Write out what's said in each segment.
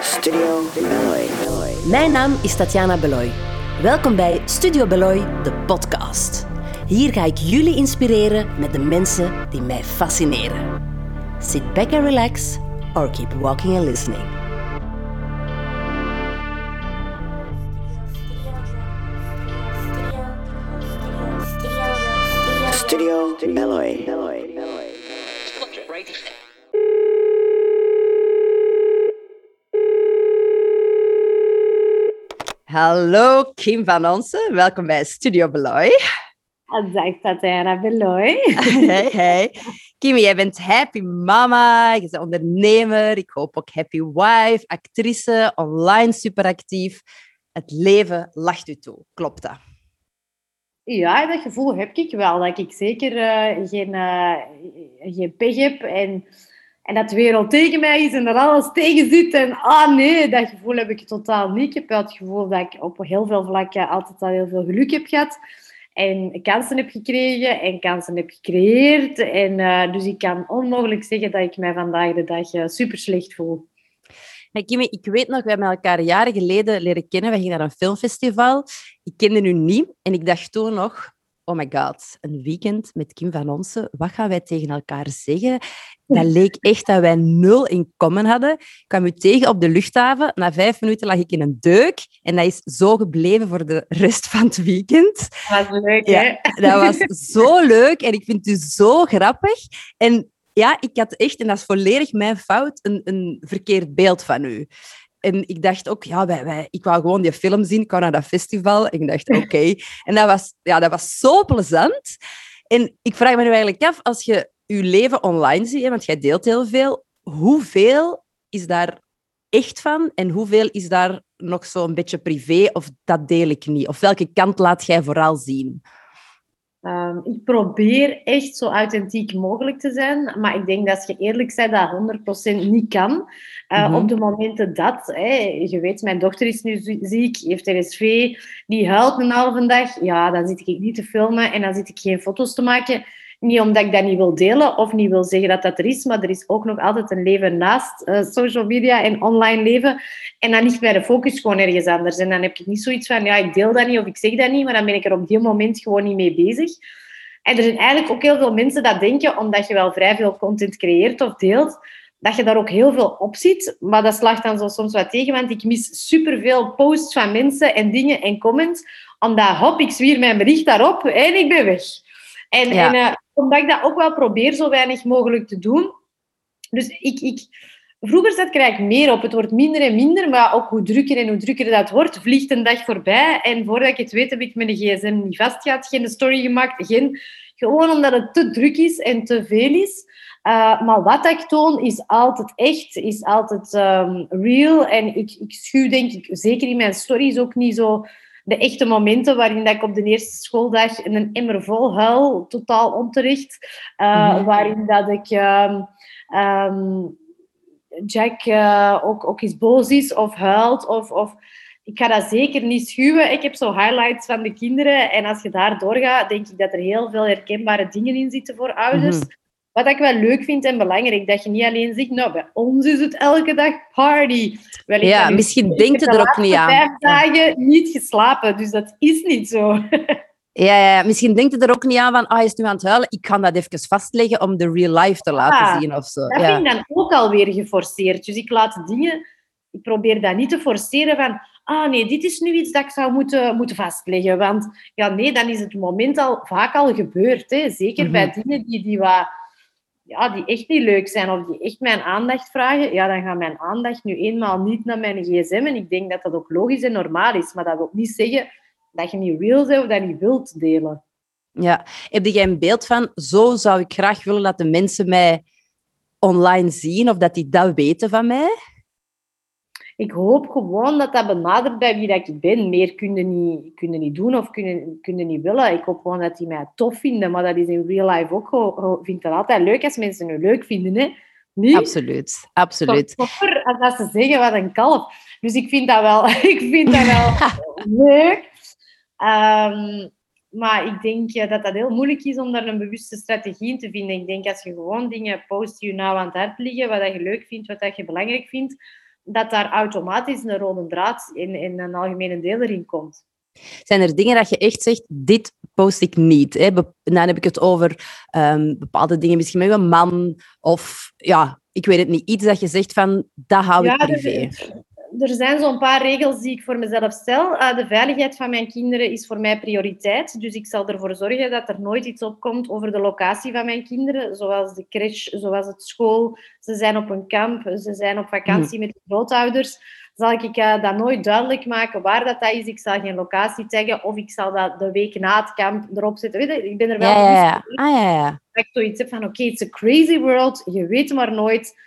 Studio Beloy. Mijn naam is Tatjana Beloy. Welkom bij Studio Beloy, de podcast. Hier ga ik jullie inspireren met de mensen die mij fascineren. Sit back and relax, or keep walking and listening. Hallo Kim van Onsen, welkom bij Studio Beloy. Dag Tatjana Beloy. Hey, hey. Kim, jij bent happy mama, je bent ondernemer, ik hoop ook happy wife, actrice, online superactief. Het leven lacht u toe, klopt dat? Ja, dat gevoel heb ik wel. Dat ik zeker eh, geen, uh, geen pech heb en, en dat de wereld tegen mij is en dat alles tegen zit. En ah nee, dat gevoel heb ik totaal niet. Ik heb het gevoel dat ik op heel veel vlakken altijd al heel veel geluk heb gehad. En kansen heb gekregen en kansen heb gecreëerd. En, uh, dus ik kan onmogelijk zeggen dat ik mij vandaag de dag super slecht voel. Hey, Kimmy, ik weet nog, we hebben elkaar jaren geleden leren kennen. We gingen naar een filmfestival. Ik kende u niet en ik dacht toen nog, oh my god, een weekend met Kim van Onsen. Wat gaan wij tegen elkaar zeggen? Dat leek echt dat wij nul in common hadden. Ik kwam u tegen op de luchthaven. Na vijf minuten lag ik in een deuk. En dat is zo gebleven voor de rest van het weekend. Dat was leuk, Ja, hè? dat was zo leuk en ik vind u zo grappig. En ja, ik had echt, en dat is volledig mijn fout, een, een verkeerd beeld van u. En ik dacht ook, ja, wij, wij, ik wou gewoon die film zien. Ik kwam naar dat festival en ik dacht, oké. En dat was, ja, dat was zo plezant. En ik vraag me nu eigenlijk af, als je je leven online ziet, want jij deelt heel veel, hoeveel is daar echt van en hoeveel is daar nog zo'n beetje privé of dat deel ik niet? Of welke kant laat jij vooral zien? Um, ik probeer echt zo authentiek mogelijk te zijn, maar ik denk dat als je eerlijk bent, dat 100% niet kan. Uh, Mhm. Op de momenten dat, je weet, mijn dochter is nu zie- ziek, heeft RSV, die huilt een halve dag, ja, dan zit ik niet te filmen en dan zit ik geen foto's te maken. Niet omdat ik dat niet wil delen of niet wil zeggen dat dat er is, maar er is ook nog altijd een leven naast eh, social media en online leven. En dan ligt mijn focus gewoon ergens anders. En dan heb ik niet zoiets van, ja, ik deel dat niet of ik zeg dat niet, maar dan ben ik er op die moment gewoon niet mee bezig. En er zijn eigenlijk ook heel veel mensen dat denken, omdat je wel vrij veel content creëert of deelt, dat je daar ook heel veel op ziet. Maar dat slaagt dan zo soms wat tegen, want ik mis superveel posts van mensen en dingen en comments. Omdat, hop, ik zwier mijn bericht daarop en ik ben weg. En, Ja. en eh, omdat ik dat ook wel probeer zo weinig mogelijk te doen. Dus ik... ik Vroeger zat ik er meer op. Het wordt minder en minder, maar ook hoe drukker en hoe drukker dat wordt, vliegt een dag voorbij. En voordat ik het weet, heb ik mijn gsm niet vastgehad, geen story gemaakt, geen... Gewoon omdat het te druk is en te veel is. Uh, maar wat ik toon is altijd echt, is altijd um, real. En ik, ik schuw denk ik, zeker in mijn stories, ook niet zo de echte momenten waarin dat ik op de eerste schooldag een emmer vol huil, totaal onterecht. Uh, mm -hmm. Waarin dat ik... Um, um, Jack uh, ook, ook eens boos is of huilt. Of, of... Ik ga dat zeker niet schuwen. Ik heb zo highlights van de kinderen. En als je daar doorgaat, denk ik dat er heel veel herkenbare dingen in zitten voor ouders. Mm -hmm. Wat ik wel leuk vind en belangrijk, dat je niet alleen zegt, nou, bij ons is het elke dag party. Ja, misschien denkt het er ook niet aan. Ik heb vijf dagen niet geslapen, dus dat is niet zo. Ja, ja, misschien denkt het er ook niet aan van, ah, hij is nu aan het huilen, ik kan dat even vastleggen om de real life te laten ah, zien of zo. Dat ja. vind ik dan ook alweer geforceerd. Dus ik laat dingen, ik probeer dat niet te forceren van, ah nee, dit is nu iets dat ik zou moeten, moeten vastleggen. Want ja, nee, dan is het moment al vaak al gebeurd. Hè. Zeker mm -hmm. bij dingen die, die, wat, ja, die echt niet leuk zijn of die echt mijn aandacht vragen, ja, dan gaat mijn aandacht nu eenmaal niet naar mijn gsm. En ik denk dat dat ook logisch en normaal is. Maar dat wil niet zeggen dat je niet real bent of dat je niet wilt delen. Ja, heb jij een beeld van, zo zou ik graag willen dat de mensen mij online zien of dat die dat weten van mij? Ik hoop gewoon dat dat benadert bij wie dat ik ben. Meer kunnen niet, kunnen niet doen of kunnen, kunnen niet willen. Ik hoop gewoon dat die mij tof vinden, maar dat is in real life ook. Ik vind het altijd leuk als mensen het leuk vinden, hè? Niet? Absoluut, absoluut. Toffer als dat ze zeggen wat een kalf. Dus ik vind dat wel, ik vind dat wel leuk. Um, Maar ik denk eh, dat dat heel moeilijk is om daar een bewuste strategie in te vinden. Ik denk als je gewoon dingen post die je nou aan het hart liggen, wat je leuk vindt, wat je belangrijk vindt, dat daar automatisch een rode draad in, in een algemene deel erin komt. Zijn er dingen dat je echt zegt, dit post ik niet? Hè? Dan heb ik het over um, bepaalde dingen, misschien met een man of ja, ik weet het niet. Iets dat je zegt van, dat hou ik privé er zijn zo'n paar regels die ik voor mezelf stel. Uh, de veiligheid van mijn kinderen is voor mij prioriteit. Dus ik zal ervoor zorgen dat er nooit iets opkomt over de locatie van mijn kinderen. Zoals de crash, zoals het school. Ze zijn op een kamp, ze zijn op vakantie hmm. met de grootouders. Zal ik uh, dat nooit duidelijk maken waar dat, dat is. Ik zal geen locatie taggen of ik zal dat de week na het kamp erop zetten. Weet je, ik ben er wel ja, ja, ja. Ah, ja, ja. Dat ik zoiets heb van, oké, okay, it's a crazy world. Je weet maar nooit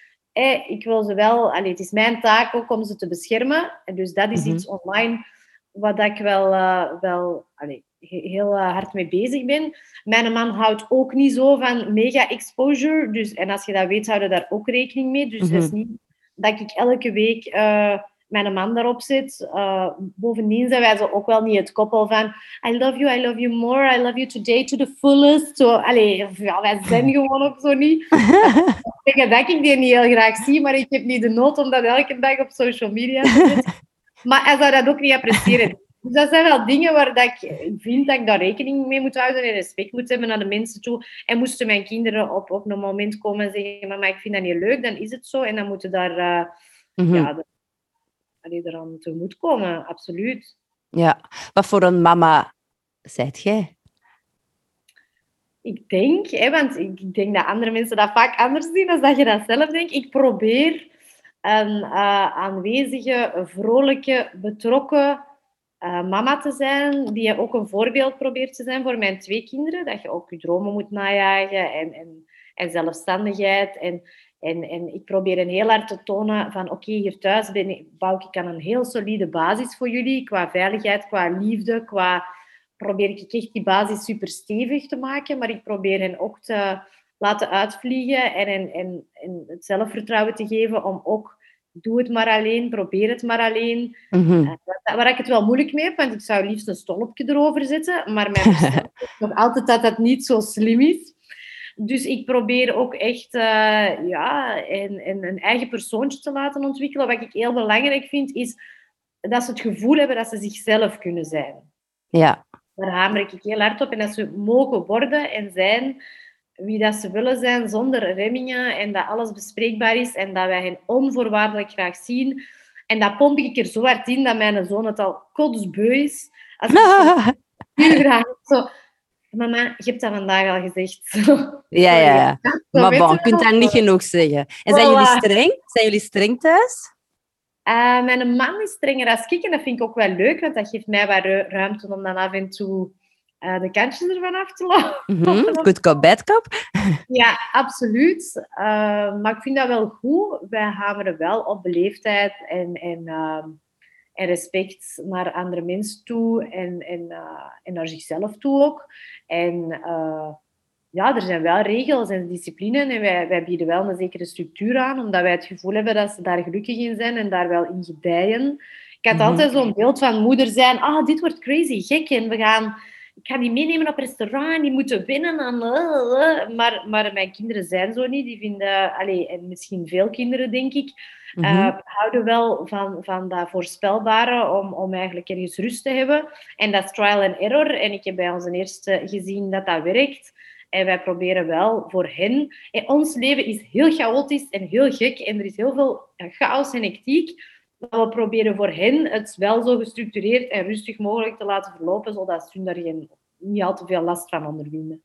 ik wil ze wel, het is mijn taak ook om ze te beschermen. En dus dat is mhm. iets online wat ik wel, uh, wel allee, heel uh, hard mee bezig ben. Mijn man houdt ook niet zo van mega exposure. Dus, en als je dat weet, houden daar ook rekening mee. Dus mm dat is niet dat ik elke week uh, mijn man daarop zit. bovendien zijn wij zo ook wel niet het koppel van I love you, I love you more, I love you today to the fullest. Zo, allee, ja, wij zijn gewoon ook zo niet. zeggen dat ik die niet heel graag zie, maar ik heb niet de nood om dat elke dag op social media te zetten. Maar hij zou dat ook niet appreciëren. Dus dat zijn wel dingen waar dat ik vind dat ik daar rekening mee moet houden en respect moet hebben naar de mensen toe. En moesten mijn kinderen op, op een moment komen en zeggen, maar ik vind dat niet leuk, dan is het zo. En dan moeten daar, uh, mm -hmm. ja, eraan tegemoet komen, absoluut. Ja, wat voor een mama zijt jij? ik denk, hè, want ik denk dat andere mensen dat vaak anders zien dan dat je dat zelf denkt. Ik probeer een uh, aanwezige, vrolijke, betrokken uh, mama te zijn, die ook een voorbeeld probeert te zijn voor mijn twee kinderen. Dat je ook je dromen moet najagen en, en, en zelfstandigheid. En, en, en ik probeer een heel hard te tonen van oké, hier thuis ben ik, bouw ik aan een heel solide basis voor jullie, qua veiligheid, qua liefde, qua probeer ik echt die basis super stevig te maken, maar ik probeer hen ook te laten uitvliegen en, en, en, en het zelfvertrouwen te geven om ook doe het maar alleen, probeer het maar alleen. Mm Waar ik het wel moeilijk mee heb, want ik zou liefst een stolpje erover zetten, maar mijn nog altijd dat dat niet zo slim is. Dus ik probeer ook echt uh, ja, een, een, een eigen persoontje te laten ontwikkelen. Wat ik heel belangrijk vind, is dat ze het gevoel hebben dat ze zichzelf kunnen zijn. Ja. Daar hamer ik heel hard op. En dat ze mogen worden en zijn wie dat ze willen zijn, zonder remmingen. En dat alles bespreekbaar is en dat wij hen onvoorwaardelijk graag zien. En dat pomp ik er zo hard in dat mijn zoon het al kotsbeu is. Als ik heel graag zo... Mama, je hebt dat vandaag al gezegd. Ja, ja, ja. maar bon, je kunt dat niet genoeg zeggen. En zijn jullie streng? Zijn jullie streng thuis? Uh, mijn man is strenger als ik en dat vind ik ook wel leuk, want dat geeft mij wat ruimte om dan af en toe uh, de kantjes ervan af te lopen. Mm -hmm. Good cop, bad cop. ja, absoluut. Uh, maar ik vind dat wel goed. Wij hameren wel op beleefdheid en, en, ehm, en respect naar andere mensen toe en, en, en naar zichzelf toe ook. En ja, er zijn wel regels en discipline en wij, wij bieden wel een zekere structuur aan, omdat wij het gevoel hebben dat ze daar gelukkig in zijn en daar wel in gedijen. Ik had mhm. altijd zo'n beeld van moeder zijn, ah, dit wordt crazy, gek, en we gaan, ik ga die meenemen op restaurant, die moeten winnen. En, uh, maar, maar mijn kinderen zijn zo niet, die vinden, allez, en misschien veel kinderen, denk ik, uh, houden wel van, van dat voorspelbare om, om eigenlijk ergens rust te hebben. En dat is trial and error. En ik heb bij onze eerste gezien dat dat werkt. En wij proberen wel voor hen... En ons leven is heel chaotisch en heel gek. En er is heel veel chaos en hectiek. Maar we proberen voor hen het wel zo gestructureerd en rustig mogelijk te laten verlopen, zodat ze daar geen, niet al te veel last van ondervinden.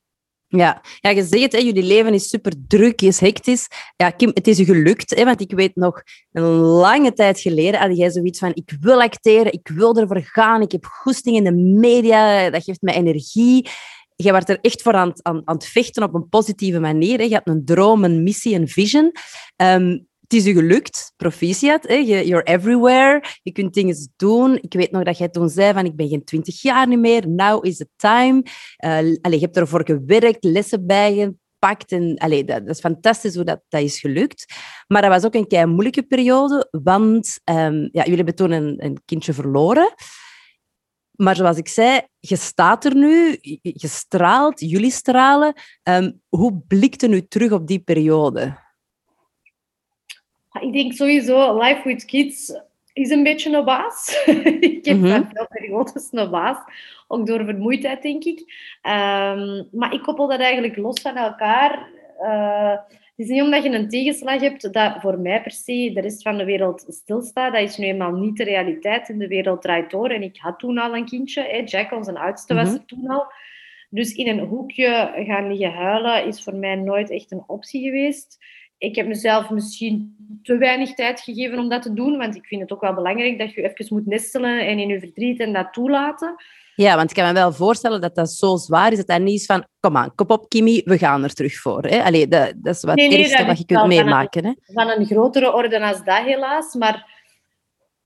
Ja, ja je zegt het, jullie leven is super druk, is hectisch. Ja, Kim, het is je gelukt, hè, want ik weet nog, een lange tijd geleden had jij zoiets van, ik wil acteren, ik wil ervoor gaan, ik heb goesting in de media, dat geeft me energie jij werd er echt voor aan, aan, aan, het vechten op een positieve manier. Hè. Je had een droom, een missie, een vision. Um, het is je gelukt, proficiat. Hè. You're everywhere. Je kunt dingen doen. Ik weet nog dat jij toen zei van ik ben geen twintig jaar niet meer. Now is the time. Uh, allez, je hebt ervoor gewerkt, lessen bijgepakt. En, allez, dat, is fantastisch hoe dat, dat is gelukt. Maar dat was ook een kei moeilijke periode, want um, ja, jullie hebben toen een, een kindje verloren. Maar zoals ik zei, je staat er nu, je straalt, jullie stralen. Ehm, hoe blikt u terug op die periode? Ik denk sowieso, Life with Kids is een beetje een baas. ik heb mm veel periodes een baas. Ook door vermoeidheid, denk ik. Um, maar ik koppel dat eigenlijk los van elkaar. Uh, het is niet omdat je een tegenslag hebt dat voor mij per se de rest van de wereld stilstaat. Dat is nu eenmaal niet de realiteit. In de wereld draait door. En ik had toen al een kindje. Hè. Jack, onze oudste, was mhm. er toen al. Dus in een hoekje gaan liggen huilen is voor mij nooit echt een optie geweest ik heb mezelf misschien te weinig tijd gegeven om dat te doen, want ik vind het ook wel belangrijk dat je even moet nestelen en in je verdriet en dat toelaten. Ja, want ik kan me wel voorstellen dat dat zo zwaar is dat dat niet is van kom aan, kop op Kimi, we gaan er terug voor. Hè? Allee, dat, dat is wat eerste wat je kunt meemaken. Van een, van een grotere orde als dat helaas, maar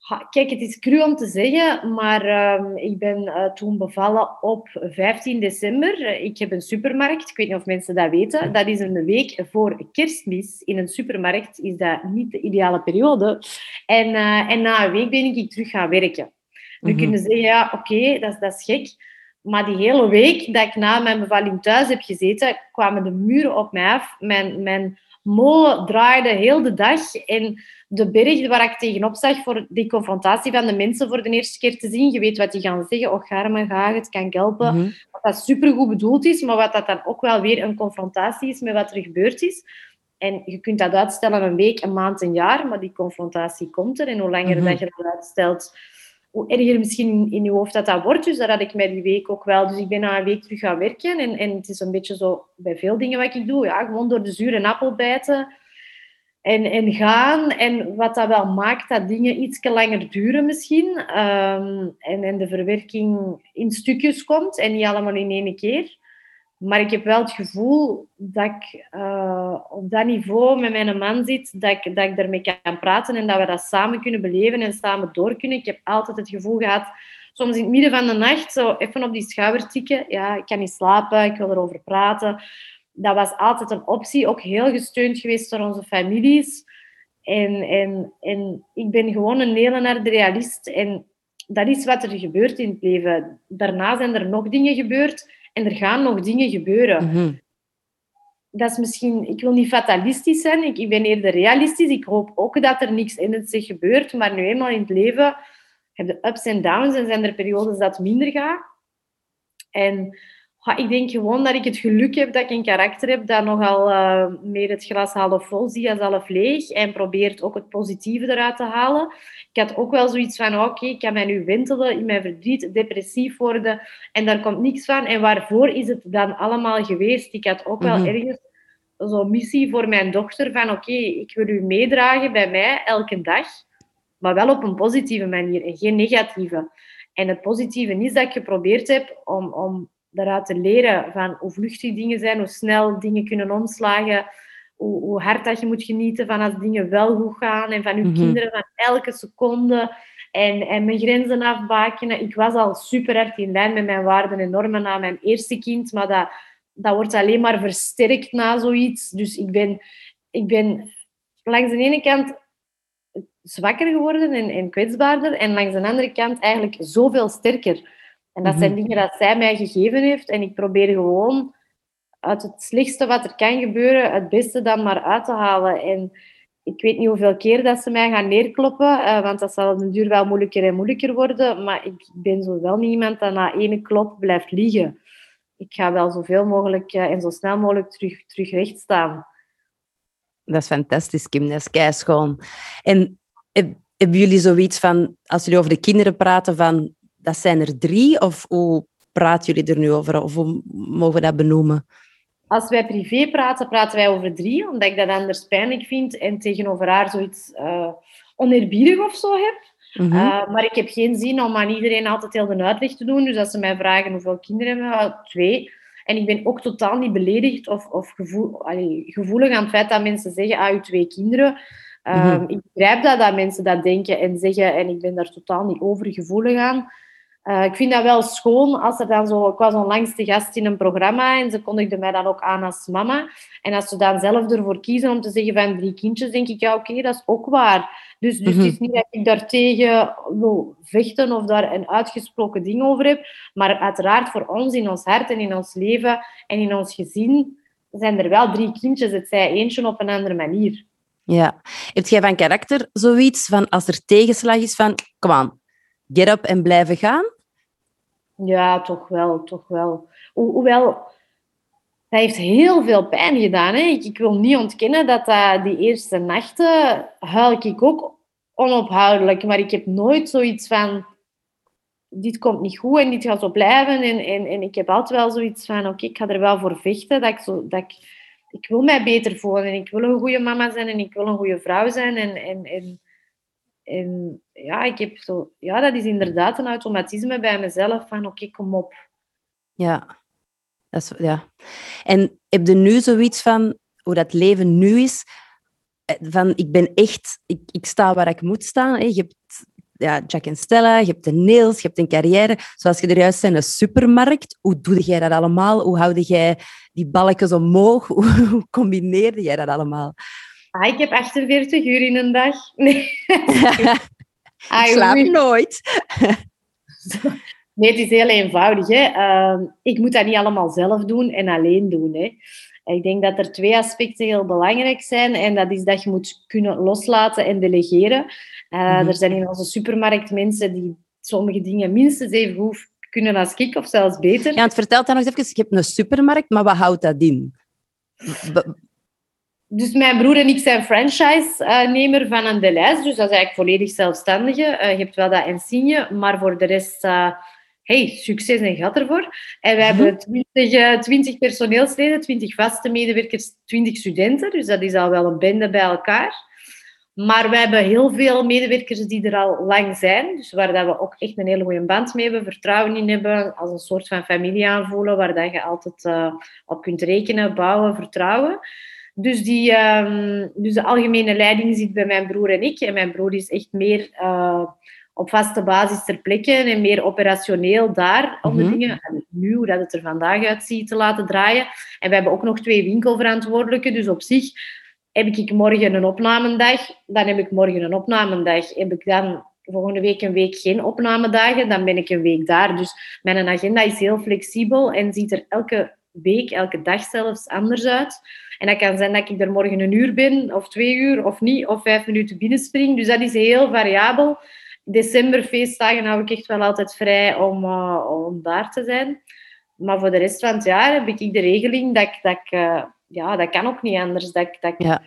Kijk, het is cru om te zeggen, maar ehm, ik ben uh, toen bevallen op 15 december. Ik heb een supermarkt, ik weet niet of mensen dat weten. Dat is een week voor kerstmis. In een supermarkt is dat niet de ideale periode. En, uh, en na een week ben ik terug gaan werken. Nu mm kunnen zeggen, ja, oké, dat, dat is gek. Maar die hele week dat ik na mijn bevalling thuis heb gezeten, kwamen de muren op mij af. Mijn, mijn molen draaide heel de dag. En de berg waar ik tegenop zag voor die confrontatie van de mensen voor de eerste keer te zien. Je weet wat die gaan zeggen. Oh, Garme, ga het kan helpen. Mm -hmm. Wat dat supergoed bedoeld is, maar wat dat dan ook wel weer een confrontatie is met wat er gebeurd is. En je kunt dat uitstellen een week, een maand, een jaar, maar die confrontatie komt er. En hoe langer mm -hmm. dat je dat uitstelt, hoe erger misschien in je hoofd dat dat wordt. Dus daar had ik mij die week ook wel. Dus ik ben na een week terug gaan werken. En, en het is een beetje zo bij veel dingen wat ik doe. Ja, gewoon door de zure appel bijten en, en gaan. En wat dat wel maakt dat dingen iets langer duren misschien. Um, en, en de verwerking in stukjes komt en niet allemaal in één keer. Maar ik heb wel het gevoel dat ik uh, op dat niveau met mijn man zit, dat ik, dat ik daarmee kan praten en dat we dat samen kunnen beleven en samen door kunnen. Ik heb altijd het gevoel gehad, soms in het midden van de nacht, zo even op die schouder tikken. Ja, ik kan niet slapen, ik wil erover praten dat was altijd een optie, ook heel gesteund geweest door onze families. En, en, en ik ben gewoon een hele de realist. En dat is wat er gebeurt in het leven. Daarna zijn er nog dingen gebeurd en er gaan nog dingen gebeuren. Mhm. Dat is misschien, ik wil niet fatalistisch zijn, ik, ik ben eerder realistisch. Ik hoop ook dat er niks in het zich gebeurt, maar nu eenmaal in het leven heb je ups en downs en zijn er periodes dat minder gaat. En ik denk gewoon dat ik het geluk heb dat ik een karakter heb dat nogal uh, meer het glas half vol ziet als half leeg. En probeert ook het positieve eruit te halen. Ik had ook wel zoiets van, oké, ik kan mij nu wentelen in mijn verdriet, depressief worden. En daar komt niks van. En waarvoor is het dan allemaal geweest? Ik had ook wel mhm. ergens zo'n missie voor mijn dochter van, oké, ik wil u meedragen bij mij elke dag. Maar wel op een positieve manier en geen negatieve. En het positieve is dat ik geprobeerd heb om, om daaruit te leren van hoe vluchtig dingen zijn, hoe snel dingen kunnen omslagen, hoe, hoe hard dat je moet genieten van als dingen wel goed gaan en van je mhm. kinderen van elke seconde en, en mijn grenzen afbakenen. Ik was al super hard in lijn met mijn waarden en normen na mijn eerste kind, maar dat, dat wordt alleen maar versterkt na zoiets. Dus ik ben, ik ben langs de ene kant zwakker geworden en, en kwetsbaarder en langs de andere kant eigenlijk zoveel sterker. En dat zijn mhm. dingen dat zij mij gegeven heeft. En ik probeer gewoon uit het slechtste wat er kan gebeuren, het beste dan maar uit te halen. En ik weet niet hoeveel keer dat ze mij gaan neerkloppen, uh, want dat zal op duur wel moeilijker en moeilijker worden. Maar ik ben zo wel niet iemand dat na ene klop blijft liegen. Ik ga wel zoveel mogelijk uh, en zo snel mogelijk terug, terug recht staan. Dat is fantastisch, Kim. Dat is keischoon. En hebben jullie zoiets van, als jullie over de kinderen praten, van dat zijn er drie? Of hoe praten jullie er nu over? Of hoe mogen we dat benoemen? Als wij privé praten, praten wij over drie, omdat ik dat anders pijnlijk vind en tegenover haar zoiets uh, oneerbiedig of zo heb. Mhm. Eh, maar ik heb geen zin om aan iedereen altijd heel de uitleg te doen. Dus als ze mij vragen hoeveel kinderen hebben we, twee. En ik ben ook totaal niet beledigd of, of gevoel, gevoelig aan het feit dat mensen zeggen, ah, je twee kinderen. Uh, Ik begrijp dat, dat mensen dat denken en zeggen en ik ben daar totaal niet overgevoelig aan. Uh, ik vind dat wel schoon als er dan zo... Ik was onlangs de gast in een programma en ze kondigde mij dan ook aan als mama. En als ze dan zelf ervoor kiezen om te zeggen van drie kindjes, denk ik, ja, oké, dat is ook waar. Dus, dus Mhm. het is niet dat ik daartegen wil vechten of daar een uitgesproken ding over heb. Maar uiteraard voor ons in ons hart en in ons leven en in ons gezin zijn er wel drie kindjes. Het zij eentje op een andere manier. Ja. Heb jij van karakter zoiets van als er tegenslag is van, kom aan, get up en blijven gaan? Ja, toch wel, toch wel. Ho- hoewel, dat heeft heel veel pijn gedaan. Hè. Ik, wil niet ontkennen dat dat die eerste nachten huil ik ook onophoudelijk. Maar ik heb nooit zoiets van, dit komt niet goed en dit gaat zo blijven. En, en, en ik heb altijd wel zoiets van, oké, ik ga er wel voor vechten. Dat ik, zo, dat ik, ik wil mij beter voelen en ik wil een goede mama zijn en ik wil een goede vrouw zijn. En, en, en, en ja, ik heb zo, ja, dat is inderdaad een automatisme bij mezelf van, oké, kom op. Ja. Dat is, ja. En heb je nu zoiets van hoe dat leven nu is? Eh, Van, ik ben echt, ik, ik sta waar ik moet staan. Hè. Je hebt ja, Jack en Stella, je hebt de nails, je hebt een carrière. Zoals je er juist zei, een supermarkt. Hoe doe jij dat allemaal? Hoe houd jij die balkjes omhoog? Hoe, hoe combineerde jij dat allemaal? Ah, ik heb 48 uur in een dag. Nee. Ah, ik slaap oei. nooit. Nee, het is heel eenvoudig. Hè. Ehm, ik moet dat niet allemaal zelf doen en alleen doen. Hè. Ik denk dat er twee aspecten heel belangrijk zijn. En dat is dat je moet kunnen loslaten en delegeren. Eh, Mhm. Er zijn in onze supermarkt mensen die sommige dingen minstens even goed kunnen als ik, of zelfs beter. Ja, het vertelt dan nog eens even, je hebt een supermarkt, maar wat houdt dat in? Dus mijn broer en ik zijn franchise-nemer van een Deleuze. Dus dat is eigenlijk volledig zelfstandige. Eh, je hebt wel dat insigne, maar voor de rest... eh, hey, succes en gat ervoor. En we Mhm. hebben 20, eh, 20 personeelsleden, 20 vaste medewerkers, 20 studenten. Dus dat is al wel een bende bij elkaar. Maar we hebben heel veel medewerkers die er al lang zijn. Dus waar dat we ook echt een hele goede band mee hebben, vertrouwen in hebben, als een soort van familie aanvoelen, waar dat je altijd eh, op kunt rekenen, bouwen, vertrouwen. Dus, die, ehm, dus de algemene leiding zit bij mijn broer en ik. En mijn broer is echt meer eh, op vaste basis ter plekke en meer operationeel daar om de Mhm. dingen, en nu hoe dat het er vandaag uitziet, te laten draaien. En we hebben ook nog twee winkelverantwoordelijken. Dus op zich heb ik morgen een opnamendag, dan heb ik morgen een opnamendag. Heb ik dan volgende week een week geen opnamedagen, dan ben ik een week daar. Dus mijn agenda is heel flexibel en ziet er elke week, elke dag zelfs anders uit. En dat kan zijn dat ik er morgen een uur ben, of twee uur, of niet, of vijf minuten binnenspring. Dus dat is heel variabel. December, feestdagen hou ik echt wel altijd vrij om, eh, om daar te zijn. Maar voor de rest van het jaar heb ik de regeling dat ik... Dat ik eh, ja, dat kan ook niet anders. Dat ik, dat ik Ja.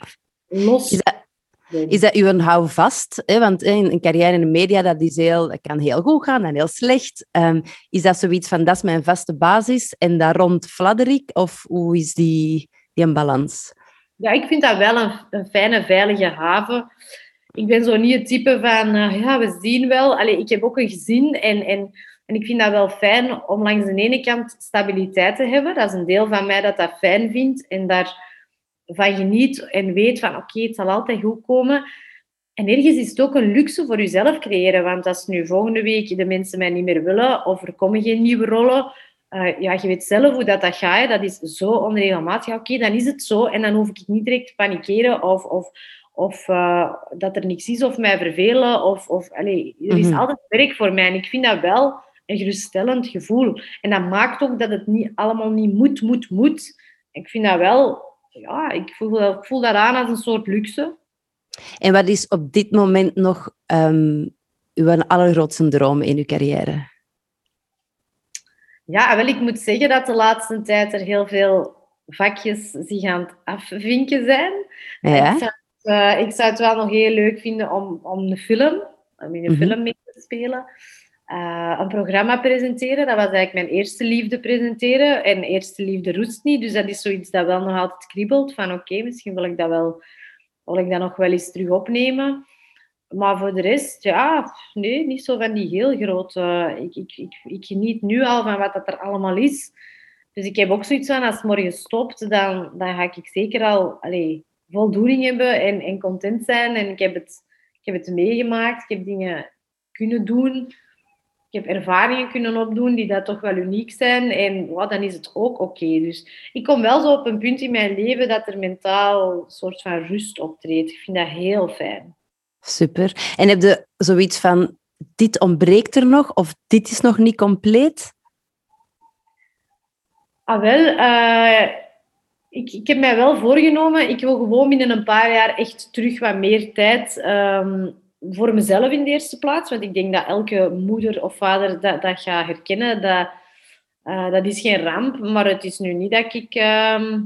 los Is dat, ben. Is dat uw houvast? Want een carrière in de media dat is heel, kan heel goed gaan en heel slecht. Ehm, is dat zoiets van, dat is mijn vaste basis en daar rond fladder ik? Of hoe is die, die een balans? Ja, ik vind dat wel een, een fijne, veilige haven. Ik ben zo niet het type van, eh, ja, we zien wel. Allee, ik heb ook een gezin en, en, en ik vind dat wel fijn om langs de ene kant stabiliteit te hebben. Dat is een deel van mij dat dat fijn vindt en daarvan geniet en weet van, oké, het zal altijd goed komen. En ergens is het ook een luxe voor jezelf creëren, want als nu volgende week de mensen mij niet meer willen of er komen geen nieuwe rollen, eh, ja, je weet zelf hoe dat, dat gaat. Dat is zo onregelmatig. Ja, Oké, dan is het zo. En dan hoef ik niet direct te panikeren of, of, of eh, dat er niks is of mij vervelen. Of, of, allee, er is Mhm. altijd werk voor mij. En ik vind dat wel een geruststellend gevoel. En dat maakt ook dat het niet, allemaal niet moet, moet, moet. Ik vind dat wel... Ja, ik voel, ik voel dat aan als een soort luxe. En wat is op dit moment nog ehm, uw allergrootste droom in uw carrière? Ja, wel, ik moet zeggen dat de laatste tijd er heel veel vakjes zich aan het afvinken zijn. Ja? Ik, zou, het, eh, ik zou het wel nog heel leuk vinden om, om een film, om in een Mhm. film mee te spelen. Eh, een programma presenteren, dat was eigenlijk mijn eerste liefde presenteren. En eerste liefde roest niet, dus dat is zoiets dat wel nog altijd kriebelt. Van oké, misschien wil ik dat wel, wil ik dat nog wel eens terug opnemen. Maar voor de rest, ja, nee, niet zo van die heel grote. Ik, ik, ik, ik geniet nu al van wat dat er allemaal is. Dus ik heb ook zoiets van, als het morgen stopt, dan, dan ga ik zeker al allee, voldoening hebben en, en content zijn. En ik heb, het, ik heb het meegemaakt, ik heb dingen kunnen doen. Ik heb ervaringen kunnen opdoen die dat toch wel uniek zijn. En wow, dan is het ook oké. Dus ik kom wel zo op een punt in mijn leven dat er mentaal een soort van rust optreedt. Ik vind dat heel fijn. Super. En heb je zoiets van, dit ontbreekt er nog of dit is nog niet compleet? Ah, wel. eh, ik, ik heb mij wel voorgenomen, ik wil gewoon binnen een paar jaar echt terug wat meer tijd ehm, voor mezelf in de eerste plaats. Want ik denk dat elke moeder of vader dat, dat gaat herkennen. Dat, eh, dat is geen ramp, maar het is nu niet dat ik ehm,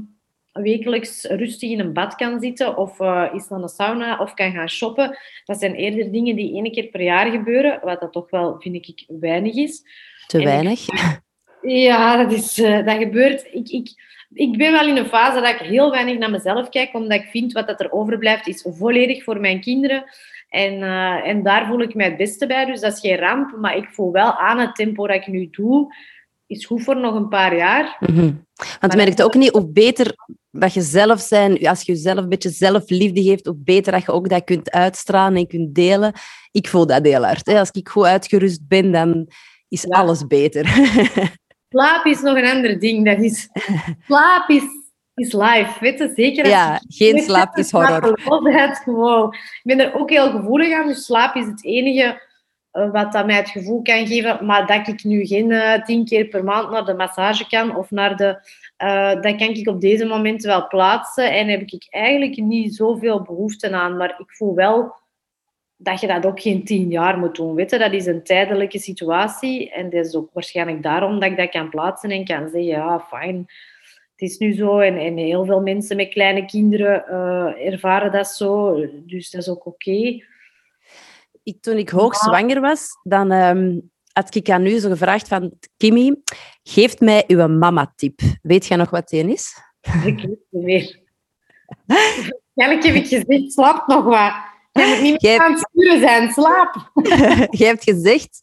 wekelijks rustig in een bad kan zitten of uh, eens naar de sauna of kan gaan shoppen. Dat zijn eerder dingen die één keer per jaar gebeuren, wat dat toch wel, vind ik, weinig is. Te En ik- weinig. Ja, dat, is, eh, dat gebeurt. Ik, ik, ik ben wel in een fase dat ik heel weinig naar mezelf kijk, omdat ik vind wat dat er overblijft is volledig voor mijn kinderen. En, eh, en daar voel ik mij het beste bij. Dus dat is geen ramp, maar ik voel wel aan het tempo dat ik nu doe, is goed voor nog een paar jaar. Mhm. Want Maar- merk je ook niet hoe beter dat je zelf zijn, als je jezelf een beetje zelfliefde geeft, hoe beter dat je ook dat kunt uitstralen en kunt delen. Ik voel dat heel hard. Hè. Als ik goed uitgerust ben, dan is Ja. alles beter. Slaap is nog een ander ding. Dat is, slaap is, is life. Weet je, zeker als ja, je geen slaap is horror. Ik ben er ook heel gevoelig aan, dus slaap is het enige eh, wat dat mij het gevoel kan geven. Maar dat ik nu geen eh, tien keer per maand naar de massage kan of naar de... eh, dat kan ik op deze momenten wel plaatsen en heb ik eigenlijk niet zoveel behoefte aan. Maar ik voel wel dat je dat ook geen tien jaar moet doen. Weet je? Dat is een tijdelijke situatie. En dat is ook waarschijnlijk daarom dat ik dat kan plaatsen en kan zeggen, ja, fijn, het is nu zo. En, en heel veel mensen met kleine kinderen eh, ervaren dat zo. Dus dat is ook oké. Ik, toen ik hoogzwanger was, dan ehm, had ik aan u zo gevraagd van... Kimmy, geef mij uw mama-tip. Weet je nog wat die is? Ik weet het niet meer. Waarschijnlijk heb ik gezegd, slaap nog wat. Je moet niet Jij- meer aan het sturen zijn, slaap. je hebt gezegd,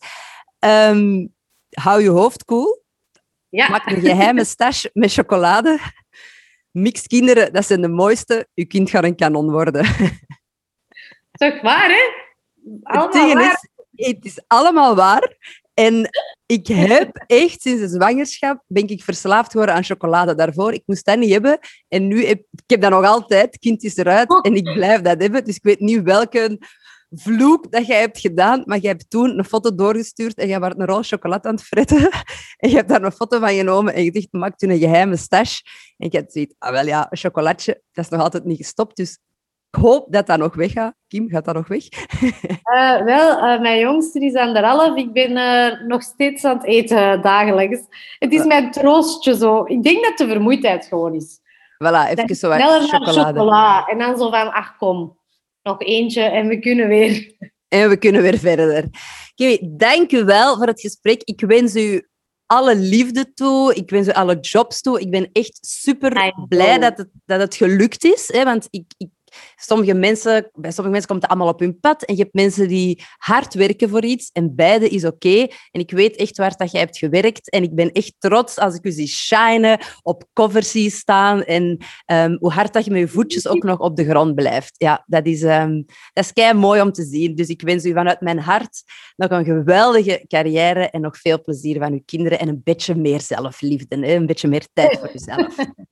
ehm, hou je hoofd koel. Ja, Maak een geheime stash met chocolade. Mix kinderen, dat zijn de mooiste. Je kind gaat een kanon worden. toch waar, hè? Het Allemaal ding waar. is, het is allemaal waar. En ik heb echt sinds de zwangerschap ben ik verslaafd geworden aan chocolade. Daarvoor, ik moest dat niet hebben. En nu heb ik heb dat nog altijd. Het kind is eruit en ik blijf dat hebben. Dus ik weet niet welke vloek dat jij hebt gedaan. Maar jij hebt toen een foto doorgestuurd en jij was een rol chocolade aan het fretten. En je hebt daar een foto van genomen en je zegt, maak toen een geheime stash. En ik had zoiets, ah wel ja, een chocolatje, dat is nog altijd niet gestopt. Dus ik hoop dat dat nog weggaat. Kim, gaat dat nog weg? Eh, wel, eh, mijn jongste is anderhalf. Ik ben eh, nog steeds aan het eten dagelijks. Het is mijn troostje zo. Ik denk dat de vermoeidheid gewoon is. Voilà, even zo wat Sneller naar chocolade. chocola. En dan zo van, ach kom, nog eentje en we kunnen weer. En we kunnen weer verder. Kimmy, dank u wel voor het gesprek. Ik wens u alle liefde toe. Ik wens u alle jobs toe. Ik ben echt super blij dat het, dat het gelukt is. Hè? Want ik, ik, sommige mensen, bij sommige mensen komt het allemaal op hun pad. En je hebt mensen die hard werken voor iets. En beide is oké. En ik weet echt waar dat jij hebt gewerkt. En ik ben echt trots als ik u zie shinen, op covers zie staan. En ehm, hoe hard dat je met je voetjes ook nog op de grond blijft. Ja, dat is, ehm, dat is kei mooi om te zien. Dus ik wens u vanuit mijn hart nog een geweldige carrière en nog veel plezier van uw kinderen en een beetje meer zelfliefde. Hè? Een beetje meer tijd voor uzelf.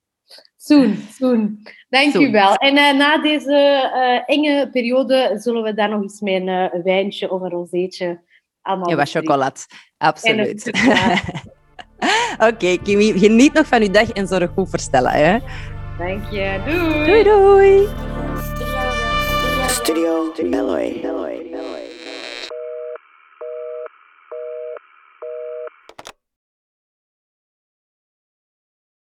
Soon, soon. Dank Soon. u wel. En eh, na deze eh, enge periode zullen we daar nog eens met een, eh, een wijntje of een rozeetje allemaal Ja, wat chocolade. Absoluut. Oké, Kimi, geniet nog van uw dag en zorg goed voor Stella. Hè? Dank je. Doei. Doei, doei. Studio Belloy.